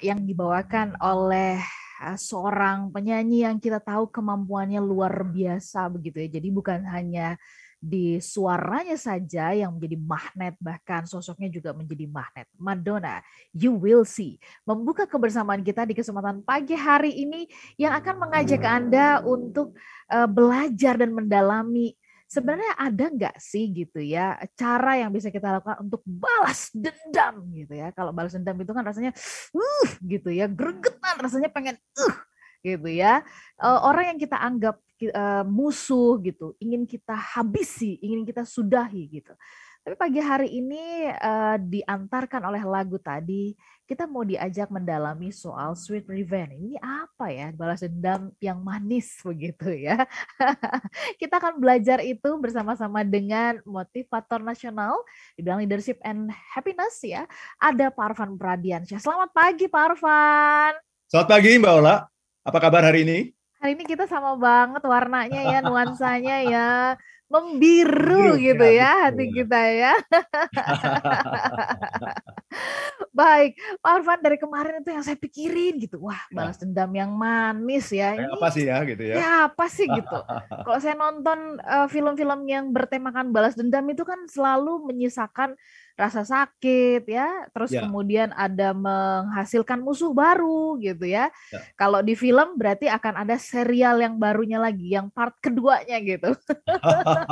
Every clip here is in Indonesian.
yang dibawakan oleh uh, seorang penyanyi yang kita tahu kemampuannya luar biasa begitu ya. Jadi bukan hanya di suaranya saja yang menjadi magnet bahkan sosoknya juga menjadi magnet. Madonna, you will see. Membuka kebersamaan kita di kesempatan pagi hari ini yang akan mengajak Anda untuk uh, belajar dan mendalami sebenarnya ada nggak sih gitu ya cara yang bisa kita lakukan untuk balas dendam gitu ya? Kalau balas dendam itu kan rasanya uh gitu ya gregetan rasanya pengen uh gitu ya. Orang yang kita anggap musuh gitu ingin kita habisi ingin kita sudahi gitu tapi pagi hari ini uh, diantarkan oleh lagu tadi, kita mau diajak mendalami soal sweet revenge. Ini apa ya? Balas dendam yang manis begitu ya. kita akan belajar itu bersama-sama dengan motivator nasional di bidang leadership and happiness ya. Ada Pak Arfan Pradiansyah. Selamat pagi Pak Arfan. Selamat pagi Mbak Ola. Apa kabar hari ini? Hari ini kita sama banget warnanya ya, nuansanya ya membiru gitu ya, hati kita ya. Baik, Pak Arfan dari kemarin itu yang saya pikirin gitu, wah ya. balas dendam yang manis ya. Ini, apa sih ya gitu ya? Ya apa sih gitu. Kalau saya nonton film-film uh, yang bertemakan balas dendam itu kan selalu menyisakan rasa sakit ya, terus ya. kemudian ada menghasilkan musuh baru gitu ya. ya. Kalau di film berarti akan ada serial yang barunya lagi, yang part keduanya gitu.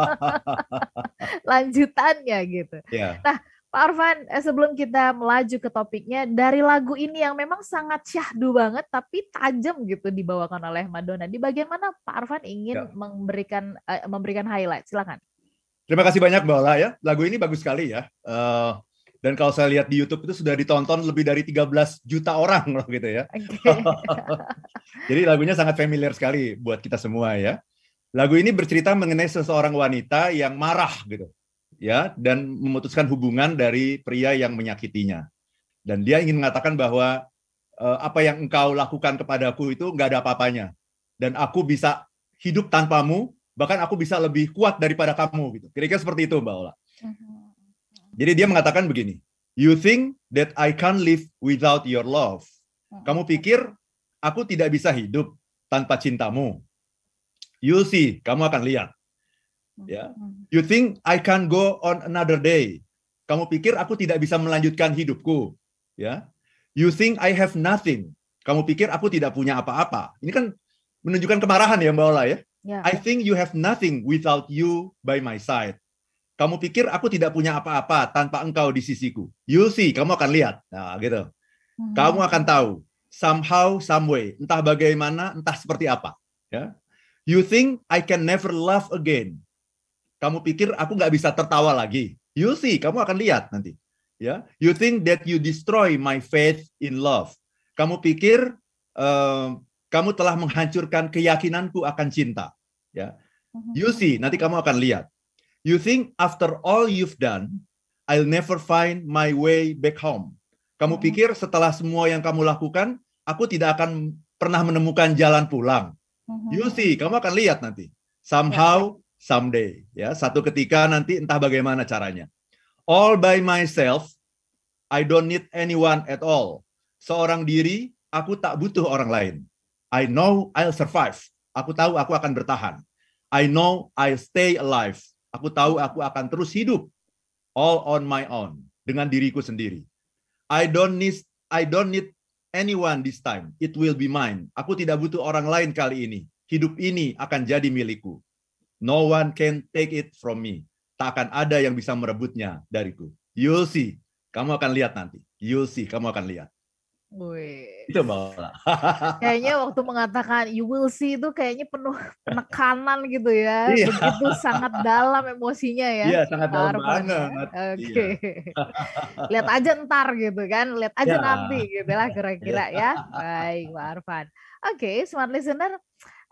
Lanjutannya gitu. Ya. Nah, Pak Arfan, eh, sebelum kita melaju ke topiknya, dari lagu ini yang memang sangat syahdu banget, tapi tajam gitu dibawakan oleh Madonna. Di bagian mana Pak Arfan ingin ya. memberikan uh, memberikan highlight? Silakan. Terima kasih banyak Mbak Ola ya. Lagu ini bagus sekali ya. Uh, dan kalau saya lihat di YouTube itu sudah ditonton lebih dari 13 juta orang loh gitu ya. Okay. Jadi lagunya sangat familiar sekali buat kita semua ya. Lagu ini bercerita mengenai seseorang wanita yang marah gitu. Ya, dan memutuskan hubungan dari pria yang menyakitinya. Dan dia ingin mengatakan bahwa uh, apa yang engkau lakukan kepadaku itu nggak ada apa-apanya. Dan aku bisa hidup tanpamu bahkan aku bisa lebih kuat daripada kamu gitu. Kira-kira seperti itu Mbak Ola. Mhm. Jadi dia mengatakan begini, you think that I can't live without your love. Mhm. Kamu pikir aku tidak bisa hidup tanpa cintamu. You see, kamu akan lihat. Ya. Mhm. You think I can go on another day. Kamu pikir aku tidak bisa melanjutkan hidupku. Ya. You think I have nothing. Kamu pikir aku tidak punya apa-apa. Ini kan menunjukkan kemarahan ya Mbak Ola ya. Yeah. I think you have nothing without you by my side. Kamu pikir aku tidak punya apa-apa tanpa engkau di sisiku. You see, kamu akan lihat. Nah, gitu. Hmm. Kamu akan tahu somehow, some way, entah bagaimana, entah seperti apa. Ya. You think I can never love again. Kamu pikir aku nggak bisa tertawa lagi. You see, kamu akan lihat nanti. Ya, you think that you destroy my faith in love. Kamu pikir uh, kamu telah menghancurkan keyakinanku akan cinta. Ya. Mhm. You see, nanti kamu akan lihat. You think after all you've done, I'll never find my way back home. Kamu mhm. pikir setelah semua yang kamu lakukan, aku tidak akan pernah menemukan jalan pulang. Mhm. You see, kamu akan lihat nanti. Somehow, someday. Ya, satu ketika nanti entah bagaimana caranya. All by myself, I don't need anyone at all. Seorang diri, aku tak butuh orang lain. I know I'll survive. Aku tahu aku akan bertahan. I know I'll stay alive. Aku tahu aku akan terus hidup all on my own dengan diriku sendiri. I don't need I don't need anyone this time. It will be mine. Aku tidak butuh orang lain kali ini. Hidup ini akan jadi milikku. No one can take it from me. Tak akan ada yang bisa merebutnya dariku. You'll see. Kamu akan lihat nanti. You'll see. Kamu akan lihat. Wih. Itu malah. kayaknya waktu mengatakan you will see itu kayaknya penuh penekanan gitu ya. Iya. Begitu sangat dalam emosinya ya. Iya, sangat dalam banget. Oke. Okay. Iya. Lihat aja ntar gitu kan. Lihat aja ya. nanti gitu lah kira-kira ya. Baik, Pak Arfan. Oke, okay, smart listener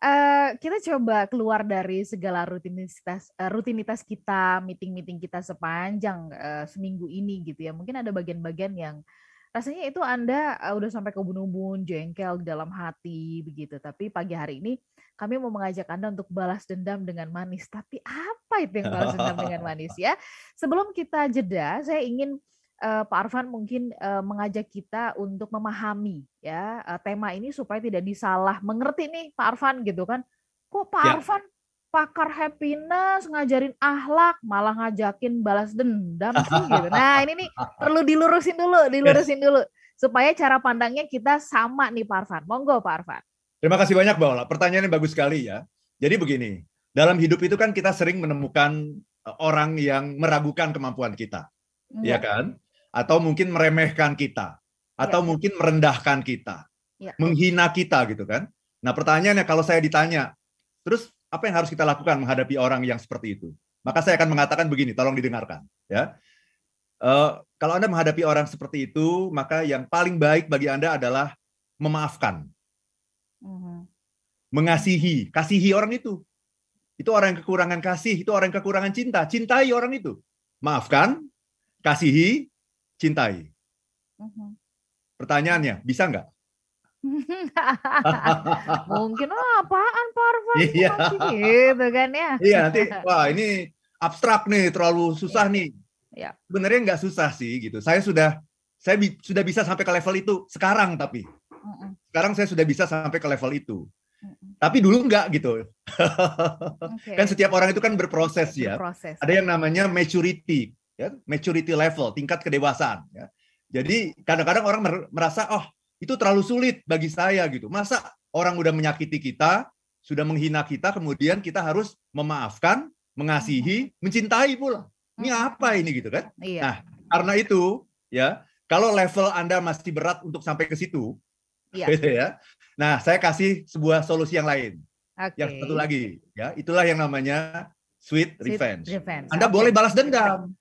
Uh, kita coba keluar dari segala rutinitas uh, rutinitas kita, meeting-meeting kita sepanjang uh, seminggu ini gitu ya. Mungkin ada bagian-bagian yang rasanya itu Anda uh, udah sampai ke ubun-ubun, jengkel dalam hati begitu. Tapi pagi hari ini kami mau mengajak Anda untuk balas dendam dengan manis. Tapi apa itu yang balas dendam dengan manis ya? Sebelum kita jeda, saya ingin uh, Pak Arfan mungkin uh, mengajak kita untuk memahami ya uh, tema ini supaya tidak disalah mengerti nih Pak Arfan gitu kan. Kok Pak ya. Arfan pakar happiness, ngajarin ahlak, malah ngajakin balas dendam sih gitu. Nah, ini nih perlu dilurusin dulu, dilurusin dulu supaya cara pandangnya kita sama nih Pak Arfan. Monggo Pak Arfan. Terima kasih banyak Mbak Ola. Pertanyaannya bagus sekali ya. Jadi begini, dalam hidup itu kan kita sering menemukan eh, orang yang meragukan kemampuan kita. Ya, ya kan? Atau mungkin meremehkan kita atau ya. mungkin merendahkan kita. Ya. Menghina kita gitu kan. Nah, pertanyaannya kalau saya ditanya, terus apa yang harus kita lakukan menghadapi orang yang seperti itu? Maka saya akan mengatakan begini, tolong didengarkan ya. Uh, kalau Anda menghadapi orang seperti itu, maka yang paling baik bagi Anda adalah memaafkan. Uh-huh. Mengasihi, kasihi orang itu. Itu orang yang kekurangan kasih, itu orang yang kekurangan cinta. Cintai orang itu. Maafkan, kasihi, cintai. Uh-huh. Pertanyaannya, bisa nggak? Mungkin oh, apaan Parvan? Iya. gitu kan ya. Iya nanti wah ini abstrak nih terlalu susah nih. Ya. Sebenarnya nggak susah sih gitu. Saya sudah saya bi sudah bisa sampai ke level itu sekarang tapi sekarang saya sudah bisa sampai ke level itu. Tapi dulu nggak gitu. okay. Kan setiap orang itu kan berproses ya. Berproses. Ada yang namanya maturity, ya, maturity level, tingkat kedewasaan. Ya. Jadi kadang-kadang orang merasa oh itu terlalu sulit bagi saya gitu. Masa orang udah menyakiti kita, sudah menghina kita, kemudian kita harus memaafkan, mengasihi, hmm. mencintai pula. Ini hmm. apa ini gitu kan? Iya. Nah, karena itu ya, kalau level Anda masih berat untuk sampai ke situ, iya. gitu ya. Nah, saya kasih sebuah solusi yang lain. Okay. Yang satu lagi, ya, itulah yang namanya sweet, sweet revenge. revenge. Anda okay. boleh balas dendam.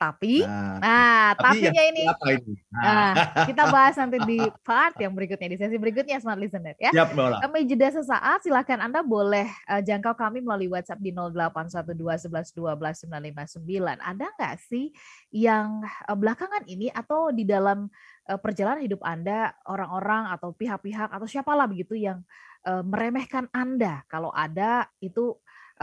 Tapi, nah, nah tapi tapinya ini, ini? Nah. nah, kita bahas nanti di part yang berikutnya di sesi berikutnya Smart Listener ya. Yap, kami jeda sesaat, silakan Anda boleh uh, jangkau kami melalui WhatsApp di 0812111299. Ada nggak sih yang uh, belakangan ini atau di dalam uh, perjalanan hidup Anda orang-orang atau pihak-pihak atau siapalah begitu yang uh, meremehkan Anda? Kalau ada itu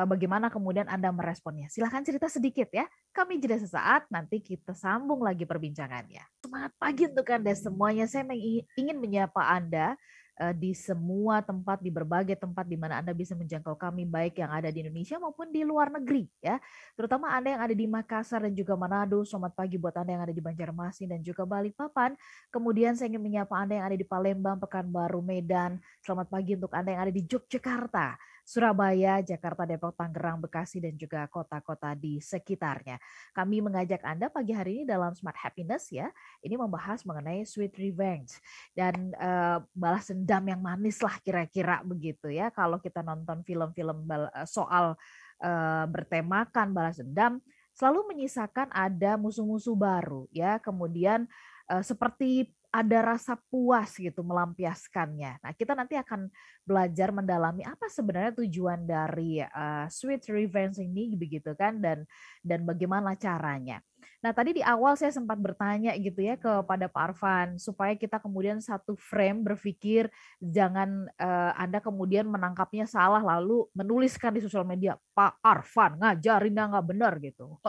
bagaimana kemudian Anda meresponnya. Silahkan cerita sedikit ya. Kami jeda sesaat, nanti kita sambung lagi perbincangannya. Semangat pagi untuk Anda semuanya. Saya ingin menyapa Anda eh, di semua tempat, di berbagai tempat di mana Anda bisa menjangkau kami, baik yang ada di Indonesia maupun di luar negeri. ya. Terutama Anda yang ada di Makassar dan juga Manado. Selamat pagi buat Anda yang ada di Banjarmasin dan juga Balikpapan. Kemudian saya ingin menyapa Anda yang ada di Palembang, Pekanbaru, Medan. Selamat pagi untuk Anda yang ada di Yogyakarta. Surabaya, Jakarta, Depok, Tangerang, Bekasi, dan juga kota-kota di sekitarnya. Kami mengajak Anda pagi hari ini dalam Smart Happiness ya, ini membahas mengenai sweet revenge dan uh, balas dendam yang manis lah kira-kira begitu ya. Kalau kita nonton film-film eh, soal uh, bertemakan balas dendam, selalu menyisakan ada musuh-musuh baru ya. Kemudian uh, seperti ada rasa puas gitu melampiaskannya. Nah, kita nanti akan belajar mendalami apa sebenarnya tujuan dari uh, sweet revenge ini begitu kan dan dan bagaimana caranya. Nah, tadi di awal saya sempat bertanya gitu ya kepada Pak Arfan supaya kita kemudian satu frame berpikir jangan uh, Anda kemudian menangkapnya salah lalu menuliskan di sosial media Pak Arfan ngajarin nggak benar gitu.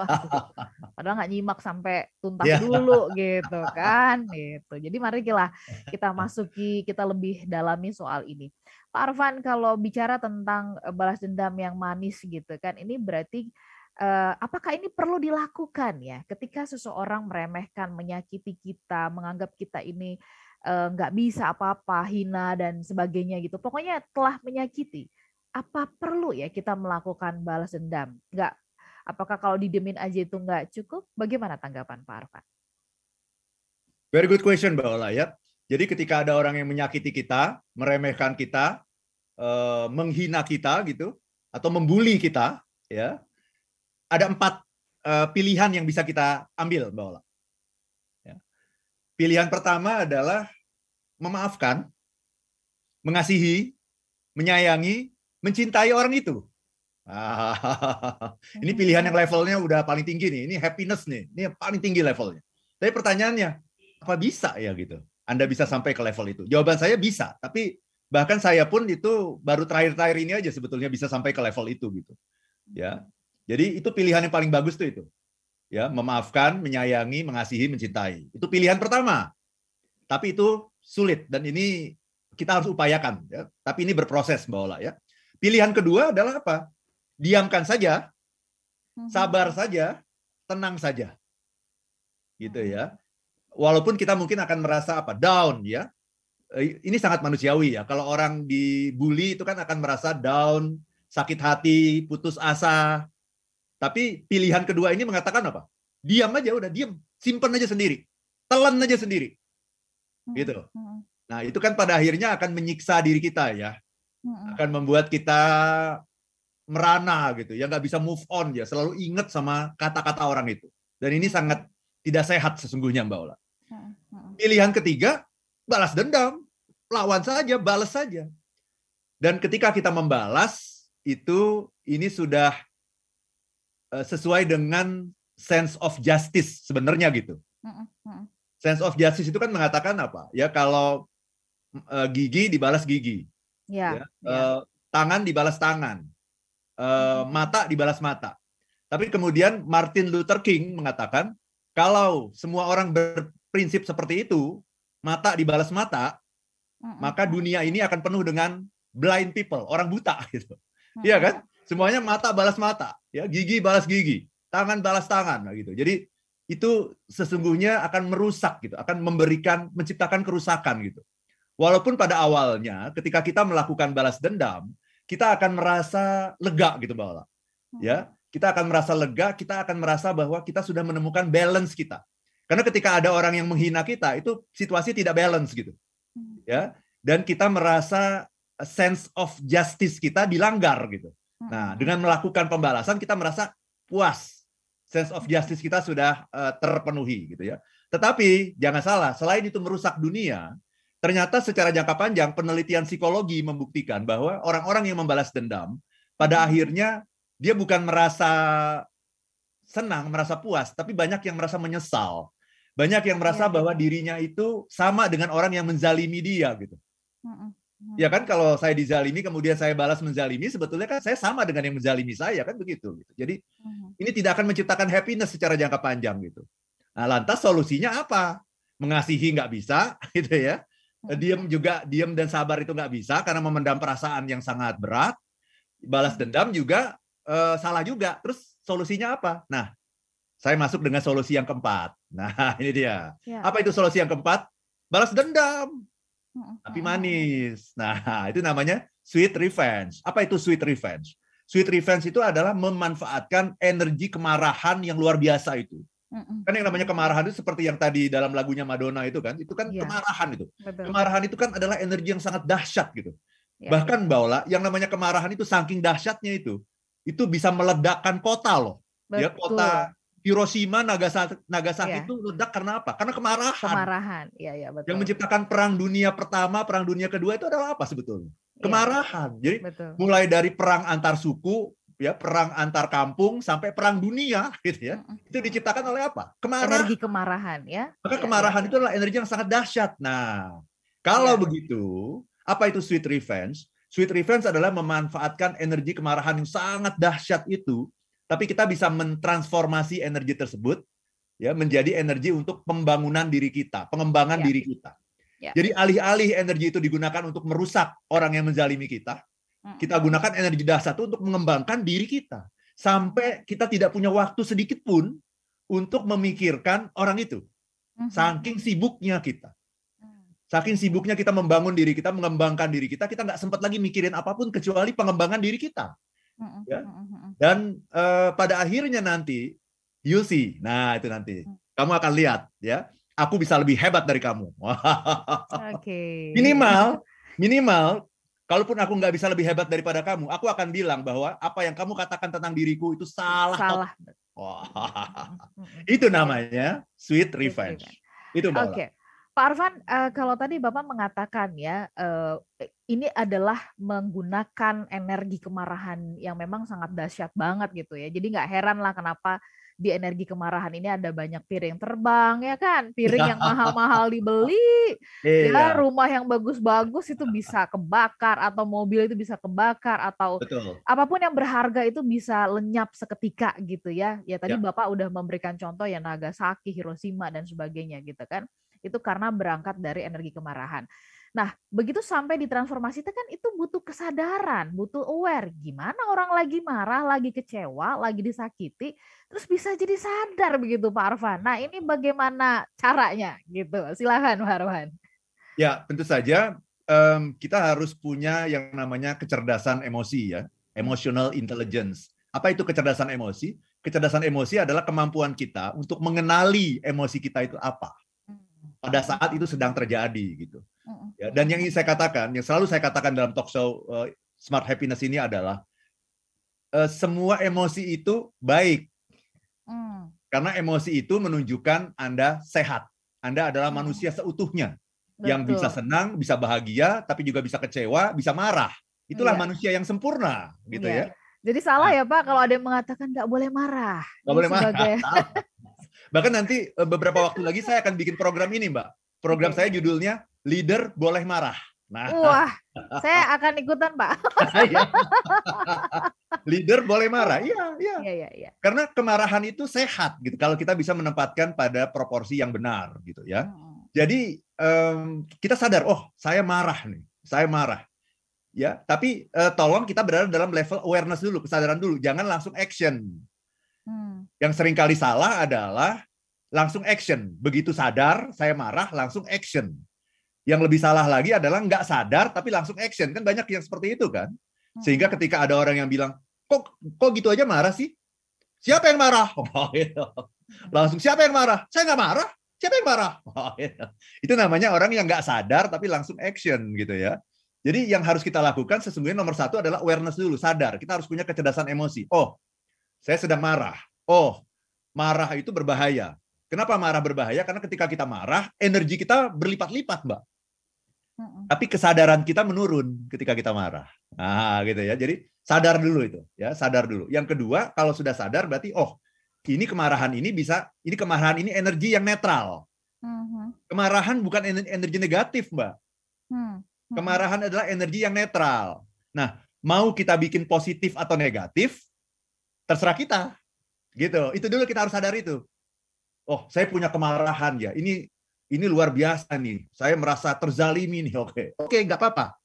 Padahal nggak nyimak sampai tuntas yeah. dulu gitu kan gitu. Jadi mari kita kita masuki kita lebih dalami soal ini. Pak Arfan kalau bicara tentang eh, balas dendam yang manis gitu kan ini berarti uh, apakah ini perlu dilakukan ya ketika seseorang meremehkan, menyakiti kita, menganggap kita ini nggak uh, bisa apa-apa, hina dan sebagainya gitu. Pokoknya telah menyakiti. Apa perlu ya kita melakukan balas dendam? Nggak. Apakah kalau didemin aja itu nggak cukup? Bagaimana tanggapan Pak Arfan? Very good question, Mbak Ola ya. Jadi ketika ada orang yang menyakiti kita, meremehkan kita, uh, menghina kita gitu, atau membuli kita, ya, ada empat uh, pilihan yang bisa kita ambil, Mbak Ola. Ya. Pilihan pertama adalah memaafkan, mengasihi, menyayangi, mencintai orang itu. Ah, ini pilihan yang levelnya udah paling tinggi nih. Ini happiness nih. Ini yang paling tinggi levelnya. Tapi pertanyaannya, apa bisa ya gitu? Anda bisa sampai ke level itu? Jawaban saya bisa, tapi bahkan saya pun itu baru terakhir-terakhir ini aja sebetulnya bisa sampai ke level itu gitu. Ya. Jadi itu pilihan yang paling bagus tuh itu. ya memaafkan, menyayangi, mengasihi, mencintai. Itu pilihan pertama. Tapi itu sulit dan ini kita harus upayakan ya. Tapi ini berproses Mbak Ola ya. Pilihan kedua adalah apa? Diamkan saja, mhm. sabar saja, tenang saja. Gitu ya. Walaupun kita mungkin akan merasa apa? down ya. Eh, ini sangat manusiawi ya. Kalau orang dibully itu kan akan merasa down, sakit hati, putus asa. Tapi pilihan kedua ini mengatakan apa? Diam aja udah, diam, simpan aja sendiri. Telan aja sendiri. Hmm, gitu. Hmm. Nah, itu kan pada akhirnya akan menyiksa diri kita ya akan membuat kita merana gitu ya nggak bisa move on ya selalu ingat sama kata-kata orang itu dan ini sangat tidak sehat sesungguhnya mbak Ola pilihan ketiga balas dendam lawan saja balas saja dan ketika kita membalas itu ini sudah uh, sesuai dengan sense of justice sebenarnya gitu sense of justice itu kan mengatakan apa ya kalau uh, gigi dibalas gigi Ya, ya. Uh, tangan dibalas tangan, uh, mata dibalas mata. Tapi kemudian Martin Luther King mengatakan kalau semua orang berprinsip seperti itu, mata dibalas mata, maka dunia ini akan penuh dengan blind people, orang buta gitu. Iya kan? Semuanya mata balas mata, ya gigi balas gigi, tangan balas tangan nah, gitu. Jadi itu sesungguhnya akan merusak gitu, akan memberikan menciptakan kerusakan gitu. Walaupun pada awalnya ketika kita melakukan balas dendam, kita akan merasa lega gitu Mbak Ola. Ya, hmm. kita akan merasa lega, kita akan merasa bahwa kita sudah menemukan balance kita. Karena ketika ada orang yang menghina kita, itu situasi tidak balance gitu. Hmm. Ya, dan kita merasa sense of justice kita dilanggar gitu. Nah, dengan melakukan pembalasan kita merasa puas. Sense of justice kita sudah uh, terpenuhi gitu ya. Tetapi jangan salah, selain itu merusak dunia, Ternyata secara jangka panjang penelitian psikologi membuktikan bahwa orang-orang yang membalas dendam pada akhirnya dia bukan merasa senang, merasa puas, tapi banyak yang merasa menyesal. Banyak yang merasa ya. bahwa dirinya itu sama dengan orang yang menzalimi dia gitu. Hmm, hmm. Ya kan kalau saya dizalimi kemudian saya balas menzalimi sebetulnya kan saya sama dengan yang menzalimi saya kan begitu gitu. Jadi ini tidak akan menciptakan happiness secara jangka panjang gitu. Nah, lantas solusinya apa? Mengasihi nggak bisa gitu ya. Eh, diam juga diam dan sabar itu nggak bisa karena memendam perasaan yang sangat berat balas dendam juga uh, salah juga terus solusinya apa nah saya masuk dengan solusi yang keempat nah ini dia ya. apa itu solusi yang keempat balas dendam tapi manis nah itu namanya sweet revenge apa itu sweet revenge sweet revenge itu adalah memanfaatkan energi kemarahan yang luar biasa itu Kan yang namanya kemarahan itu seperti yang tadi dalam lagunya Madonna itu kan, itu kan ya. kemarahan itu. Betul. Kemarahan itu kan adalah energi yang sangat dahsyat gitu. Ya. Bahkan Baula, yang namanya kemarahan itu saking dahsyatnya itu, itu bisa meledakkan kota loh. Betul. Ya kota Hiroshima, Nagasaki, Nagasaki ya. itu ledak karena apa? Karena kemarahan. Kemarahan, iya iya betul. Yang menciptakan perang dunia pertama, perang dunia kedua itu adalah apa sebetulnya? Iya. Kemarahan. Ya. Jadi betul. mulai dari perang antar suku, ya perang antar kampung sampai perang dunia gitu ya. Itu diciptakan oleh apa? Kemarahan. Energi kemarahan ya. Maka ya, kemarahan ya. itu adalah energi yang sangat dahsyat. Nah, kalau ya. begitu, apa itu sweet revenge? Sweet revenge adalah memanfaatkan energi kemarahan yang sangat dahsyat itu, tapi kita bisa mentransformasi energi tersebut ya menjadi energi untuk pembangunan diri kita, pengembangan ya. diri kita. Ya. Jadi alih-alih energi itu digunakan untuk merusak orang yang menzalimi kita, kita gunakan energi dasar itu untuk mengembangkan diri kita. Sampai kita tidak punya waktu sedikit pun untuk memikirkan orang itu. Saking sibuknya kita. Saking sibuknya kita membangun diri kita, mengembangkan diri kita, kita nggak sempat lagi mikirin apa pun kecuali pengembangan diri kita. Ya? Dan uh, pada akhirnya nanti, you see, nah itu nanti, kamu akan lihat ya, aku bisa lebih hebat dari kamu. okay. Minimal, minimal Kalaupun aku nggak bisa lebih hebat daripada kamu, aku akan bilang bahwa apa yang kamu katakan tentang diriku itu salah. Salah. Wah. itu namanya sweet revenge. Itu Oke. Okay. Pak Arfan, uh, kalau tadi Bapak mengatakan ya, uh, ini adalah menggunakan energi kemarahan yang memang sangat dahsyat banget gitu ya. Jadi nggak heran lah kenapa di energi kemarahan ini ada banyak piring terbang ya kan, piring yang mahal-mahal dibeli, ya Iya, rumah yang bagus-bagus itu bisa kebakar atau mobil itu bisa kebakar atau betul. apa pun yang berharga itu bisa lenyap seketika gitu ya. Ya tadi Ya, Bapak udah memberikan contoh ya Nagasaki, Hiroshima dan sebagainya gitu kan. Itu karena berangkat dari energi kemarahan. Nah, begitu sampai di transformasi itu kan itu butuh kesadaran, butuh aware. Gimana orang lagi marah, lagi kecewa, lagi disakiti, terus bisa jadi sadar begitu Pak Arfan. Nah, ini bagaimana caranya gitu? Silakan Pak Arfan. ya tentu saja em, kita harus punya yang namanya kecerdasan emosi ya, emotional intelligence. Apa itu kecerdasan emosi? Kecerdasan emosi adalah kemampuan kita untuk mengenali emosi kita itu apa pada saat itu sedang terjadi gitu. Ya, dan yang ingin saya katakan, yang selalu saya katakan dalam talk show eh, Smart Happiness ini adalah eh, semua emosi itu baik Hmm, karena emosi itu menunjukkan Anda sehat. Anda adalah manusia seutuhnya yang bisa betul. senang, bisa bahagia, tapi juga bisa kecewa, bisa marah. Itulah Iya. manusia yang sempurna, gitu Iya. ya. Jadi salah Nah, ya Pak kalau ada yang mengatakan nggak boleh marah. nggak boleh marah. sebagai Bahkan nanti eh, beberapa waktu lagi saya akan bikin program ini, Mbak. Program saya judulnya Leader Boleh Marah. Nah, Wah, saya akan ikutan Pak. ya. leader boleh marah. Iya, iya. Iya, iya, iya. Karena kemarahan itu sehat gitu. Kalau kita bisa menempatkan pada proporsi yang benar gitu ya. Mm, Jadi em, kita sadar, oh saya marah nih, saya marah. Ya, tapi eh, tolong kita berada dalam level awareness dulu, kesadaran dulu, jangan langsung action. Mm, Yang sering kali salah adalah langsung action. Begitu sadar, saya marah, langsung action. Yang lebih salah lagi adalah nggak sadar tapi langsung action. Kan banyak yang seperti itu kan. Sehingga mm. ketika ada orang yang bilang, kok kok gitu aja marah sih? Siapa yang marah? Oh, gitu. Langsung siapa yang marah? Saya nggak marah. Siapa yang marah? Oh, gitu. Itu namanya orang yang nggak sadar tapi langsung action gitu ya. Jadi yang harus kita lakukan sesungguhnya nomor satu adalah awareness dulu, sadar. Kita harus punya kecerdasan emosi. Oh, saya sedang marah. Oh, marah itu berbahaya. Kenapa marah berbahaya? Karena ketika kita marah, energi kita berlipat-lipat, Mbak. Tapi kesadaran kita menurun ketika kita marah. Nah, gitu ya. Jadi sadar dulu itu, ya, sadar dulu. Yang kedua, kalau sudah sadar berarti oh, ini kemarahan ini bisa ini kemarahan ini energi yang netral. mhm, Kemarahan bukan ener- energi negatif, Mbak. mm, mm, Kemarahan adalah energi yang netral. Nah, mau kita bikin positif atau negatif, terserah kita. Gitu. Itu dulu kita harus sadar itu. Oh, saya punya kemarahan ya. Ini ini luar biasa nih. Saya merasa terzalimi nih. Oke. Oke, nggak apa-apa.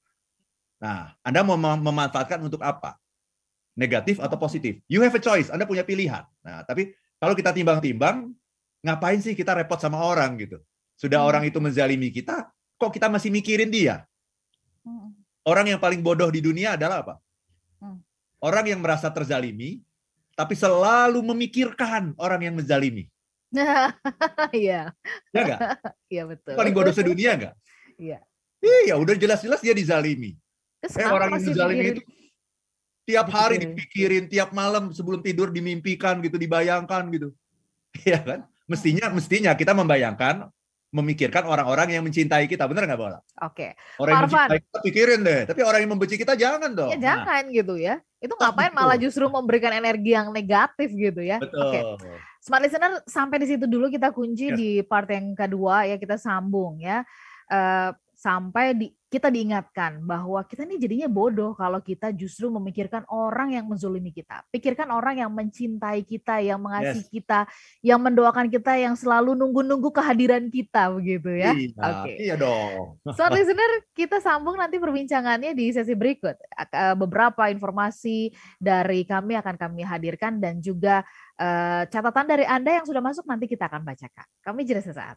Nah, Anda mau mem- memanfaatkan untuk apa? Negatif atau positif? You have a choice. Anda punya pilihan. Nah, tapi kalau kita timbang-timbang, ngapain sih kita repot sama orang gitu? Sudah Hmm. orang itu menzalimi kita, kok kita masih mikirin dia? mm. Orang yang paling bodoh di dunia adalah apa? Hmm. Orang yang merasa terzalimi, tapi selalu memikirkan orang yang menzalimi. Iya, Ya nggak? iya betul. Paling bodoh sedunia nggak? Iya. Iya, udah jelas-jelas dia dizalimi. Terus Eh, orang yang mikirin? itu tiap hari dipikirin, tiap malam sebelum tidur dimimpikan gitu, dibayangkan gitu. Iya kan? Mestinya mestinya kita membayangkan, memikirkan orang-orang yang mencintai kita, benar nggak Bola? Oke, Orang yang Pak Arfan. mencintai kita pikirin deh, tapi orang yang membenci kita jangan dong. ya Nah, jangan gitu ya. Itu Ah, ngapain betul. malah justru memberikan energi yang negatif gitu ya. betul. Oke, Smart listener sampai di situ dulu kita kunci Yes. di part yang kedua ya kita sambung ya. Eh, sampai di, kita diingatkan bahwa kita ini jadinya bodoh kalau kita justru memikirkan orang yang menzolimi kita. Pikirkan orang yang mencintai kita, yang mengasihi Yes. kita, yang mendoakan kita, yang selalu nunggu-nunggu kehadiran kita begitu ya. Iya, Oke. iya dong. Smart listener, kita sambung nanti perbincangannya di sesi berikut. Eh, Beberapa informasi dari kami akan kami hadirkan dan juga eh, catatan dari Anda yang sudah masuk nanti kita akan bacakan. Kami jeda sesaat.